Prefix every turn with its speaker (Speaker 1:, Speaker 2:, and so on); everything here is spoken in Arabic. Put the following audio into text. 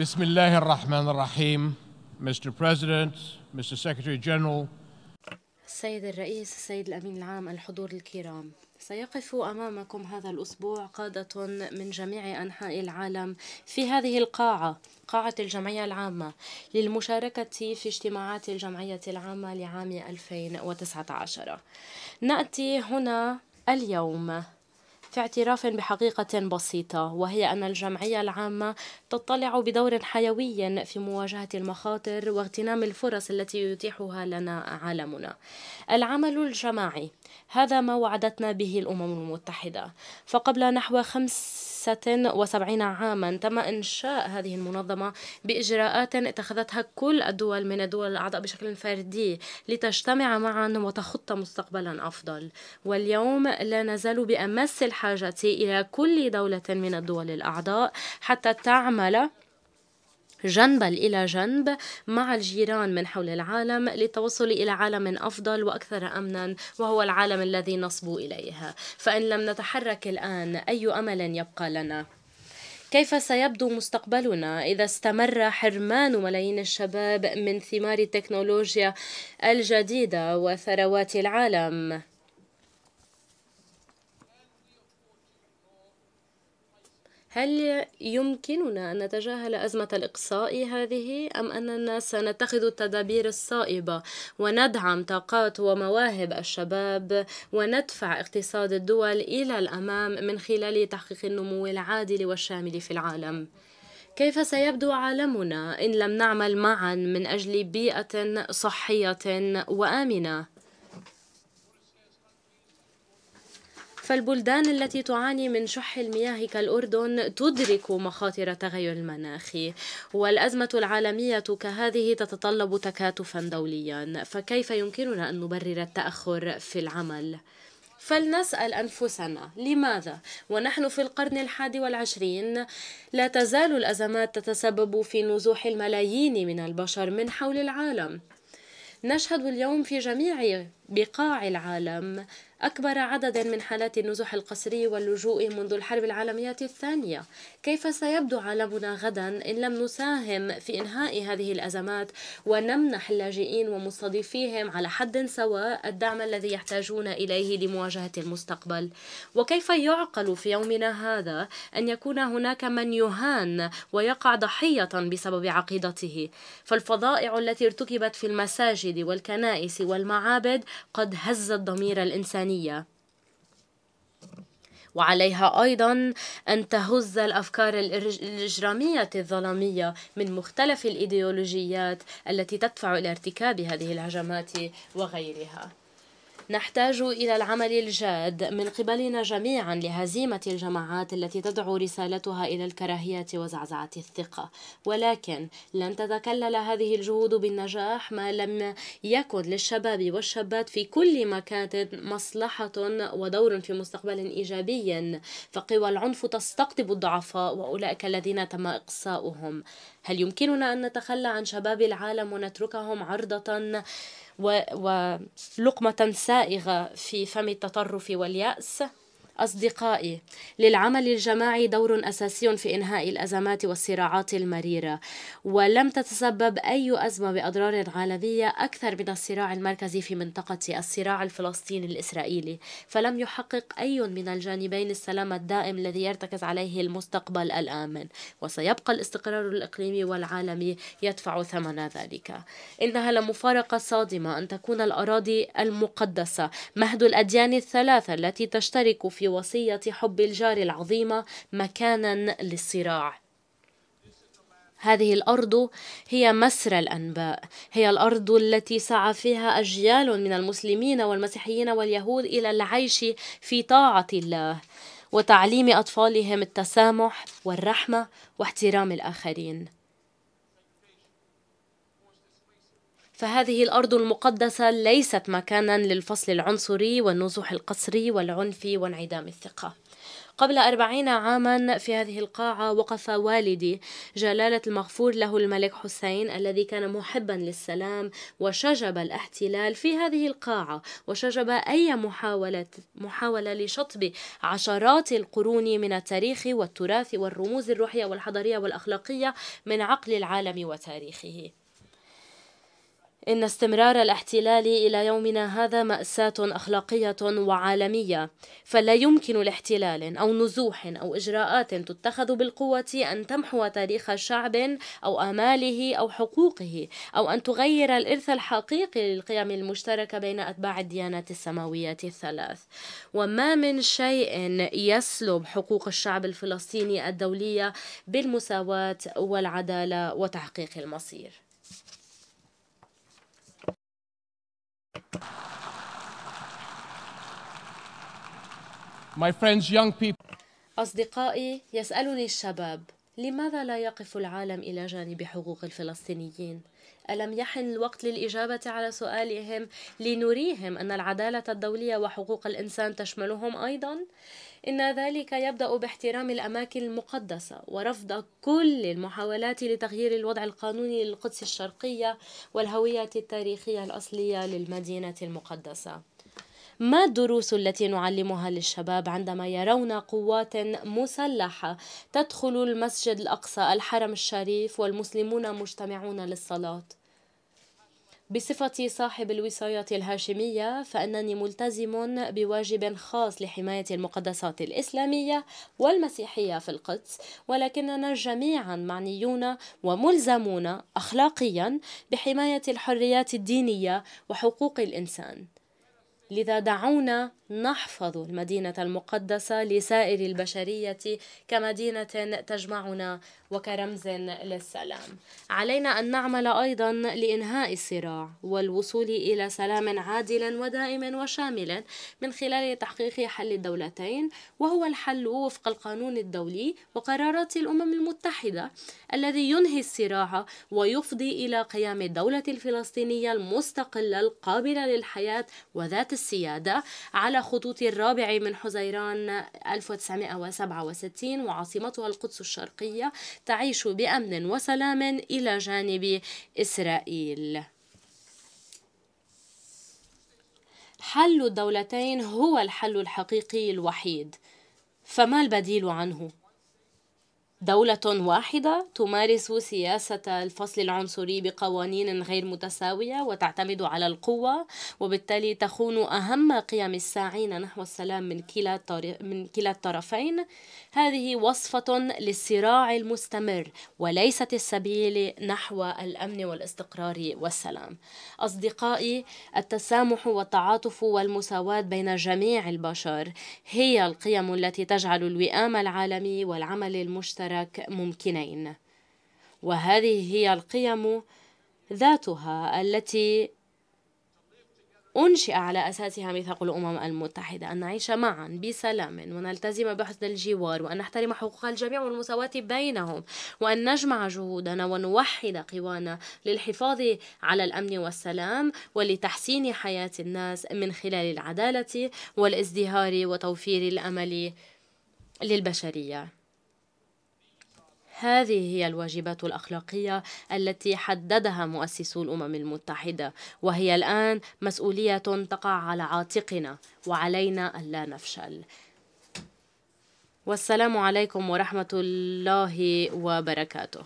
Speaker 1: Bismillah ar-Rahman ar-Rahim, Mr. President, Mr. Secretary General.
Speaker 2: السيد الرئيس السيد الأمين العام الحضور الكرام سيقف أمامكم هذا الأسبوع قادة من جميع أنحاء العالم في هذه القاعة قاعة الجمعية العامة للمشاركة في اجتماعات الجمعية العامة لعام 2019 نأتي هنا اليوم في اعتراف بحقيقة بسيطة وهي أن الجمعية العامة تطلع بدور حيوي في مواجهة المخاطر واغتنام الفرص التي يتيحها لنا عالمنا. العمل الجماعي هذا ما وعدتنا به الأمم المتحدة فقبل نحو خمس 76 عاما تم إنشاء هذه المنظمة بإجراءات اتخذتها كل الدول من الدول الأعضاء بشكل فردي لتجتمع معا وتخط مستقبلا أفضل. واليوم لا نزال بأمس الحاجة إلى كل دولة من الدول الأعضاء حتى تعمل جنبا إلى جنب مع الجيران من حول العالم للتوصل إلى عالم أفضل وأكثر أمنا وهو العالم الذي نصبو إليه فإن لم نتحرك الآن أي أمل يبقى لنا كيف سيبدو مستقبلنا إذا استمر حرمان ملايين الشباب من ثمار التكنولوجيا الجديدة وثروات العالم؟ هل يمكننا أن نتجاهل أزمة الإقصاء هذه أم أننا سنتخذ التدابير الصائبة وندعم طاقات ومواهب الشباب وندفع اقتصاد الدول إلى الأمام من خلال تحقيق النمو العادل والشامل في العالم؟ كيف سيبدو عالمنا إن لم نعمل معا من أجل بيئة صحية وآمنة؟ فالبلدان التي تعاني من شح المياه كالأردن تدرك مخاطر تغير المناخ والأزمة العالمية كهذه تتطلب تكاتفا دوليا فكيف يمكننا أن نبرر التأخر في العمل؟ فلنسأل أنفسنا لماذا ونحن في القرن الحادي والعشرين لا تزال الأزمات تتسبب في نزوح الملايين من البشر من حول العالم نشهد اليوم في جميع بقاع العالم. أكبر عدد من حالات النزوح القسري واللجوء منذ الحرب العالمية الثانية. كيف سيبدو عالمنا غدا إن لم نساهم في إنهاء هذه الأزمات ونمنح اللاجئين ومستضيفيهم على حد سواء الدعم الذي يحتاجون إليه لمواجهة المستقبل؟ وكيف يعقل في يومنا هذا أن يكون هناك من يهان ويقع ضحية بسبب عقيدته؟ فالفظائع التي ارتكبت في المساجد والكنائس والمعابد قد هزت ضمير الإنسانية. وعليها أيضا أن تهز الأفكار الإجرامية الظلامية من مختلف الإيديولوجيات التي تدفع إلى ارتكاب هذه الهجمات وغيرها. نحتاج إلى العمل الجاد من قبلنا جميعا لهزيمة الجماعات التي تدعو رسالتها إلى الكراهية وزعزعة الثقة. ولكن لن تتكلل هذه الجهود بالنجاح ما لم يكن للشباب والشابات في كل مكان مصلحة ودور في مستقبل إيجابي. فقوى العنف تستقطب الضعفاء وأولئك الذين تم إقصاؤهم. هل يمكننا أن نتخلى عن شباب العالم ونتركهم عرضة ولقمة سائغة في فم التطرف واليأس. أصدقائي للعمل الجماعي دور أساسي في إنهاء الأزمات والصراعات المريرة. ولم تتسبب أي أزمة بأضرار عالمية أكثر من الصراع المركزي في منطقة الصراع الفلسطيني الإسرائيلي. فلم يحقق أي من الجانبين السلام الدائم الذي يرتكز عليه المستقبل الآمن. وسيبقى الاستقرار الإقليمي والعالمي يدفع ثمن ذلك. إنها لمفارقة صادمة أن تكون الأراضي المقدسة مهد الأديان الثلاثة التي تشترك في وصية حب الجار العظيمة مكانا للصراع. هذه الأرض هي مسرى الأنباء. هي الأرض التي سعى فيها أجيال من المسلمين والمسيحيين واليهود إلى العيش في طاعة الله وتعليم أطفالهم التسامح والرحمة واحترام الآخرين. فهذه الأرض المقدسة ليست مكانا للفصل العنصري والنزوح القسري والعنف وانعدام الثقة. قبل أربعين عاما في هذه القاعة وقف والدي جلالة المغفور له الملك حسين الذي كان محبا للسلام وشجب الاحتلال في هذه القاعة وشجب أي محاولة محاولة لشطب عشرات القرون من التاريخ والتراث والرموز الروحية والحضارية والأخلاقية من عقل العالم وتاريخه. إن استمرار الاحتلال إلى يومنا هذا مأساة أخلاقية وعالمية، فلا يمكن لاحتلال أو نزوح أو إجراءات تتخذ بالقوة أن تمحو تاريخ شعب أو آماله أو حقوقه، أو أن تغير الإرث الحقيقي للقيم المشتركة بين أتباع الديانات السماوية الثلاث، وما من شيء يسلب حقوق الشعب الفلسطيني الدولية بالمساواة والعدالة وتحقيق المصير.
Speaker 1: My friends, young people.
Speaker 2: أصدقائي يسألني الشباب لماذا لا يقف العالم إلى جانب حقوق الفلسطينيين؟ ألم يحن الوقت للإجابة على سؤالهم لنريهم أن العدالة الدولية وحقوق الإنسان تشملهم أيضا؟ إن ذلك يبدأ باحترام الأماكن المقدسة ورفض كل المحاولات لتغيير الوضع القانوني للقدس الشرقية والهوية التاريخية الأصلية للمدينة المقدسة. ما الدروس التي نعلمها للشباب عندما يرون قوات مسلحة تدخل المسجد الأقصى الحرم الشريف والمسلمون مجتمعون للصلاة؟ بصفتي صاحب الوصاية الهاشمية فإنني ملتزم بواجب خاص لحماية المقدسات الإسلامية والمسيحية في القدس ولكننا جميعا معنيون وملزمون أخلاقيا بحماية الحريات الدينية وحقوق الإنسان لذا دعونا نحفظ المدينة المقدسة لسائر البشرية كمدينة تجمعنا وكرمز للسلام. علينا أن نعمل أيضا لإنهاء الصراع والوصول إلى سلام عادل ودائم وشامل من خلال تحقيق حل الدولتين وهو الحل وفق القانون الدولي وقرارات الأمم المتحدة الذي ينهي الصراع ويفضي إلى قيام الدولة الفلسطينية المستقلة القابلة للحياة وذات السيادة على خطوط الرابع من حزيران 1967 وعاصمتها القدس الشرقية تعيش بأمن وسلام إلى جانب إسرائيل. حل الدولتين هو الحل الحقيقي الوحيد، فما البديل عنه؟ دولة واحدة تمارس سياسة الفصل العنصري بقوانين غير متساوية وتعتمد على القوة وبالتالي تخون أهم قيم الساعين نحو السلام من كلا من كلا الطرفين هذه وصفة للصراع المستمر وليست السبيل نحو الأمن والاستقرار والسلام. أصدقائي التسامح والتعاطف والمساواة بين جميع البشر هي القيم التي تجعل الوئام العالمي والعمل المشترك المشترك ممكنين. وهذه هي القيم ذاتها التي أنشئ على أساسها ميثاق الأمم المتحدة. أن نعيش معا بسلام ونلتزم بحسن الجوار وأن نحترم حقوق الجميع والمساواة بينهم وأن نجمع جهودنا ونوحد قوانا للحفاظ على الأمن والسلام ولتحسين حياة الناس من خلال العدالة والازدهار وتوفير الأمل للبشرية. هذه هي الواجبات الأخلاقية التي حددها مؤسسو الأمم المتحدة وهي الآن مسؤولية تقع على عاتقنا وعلينا ألا نفشل. والسلام عليكم ورحمة الله وبركاته.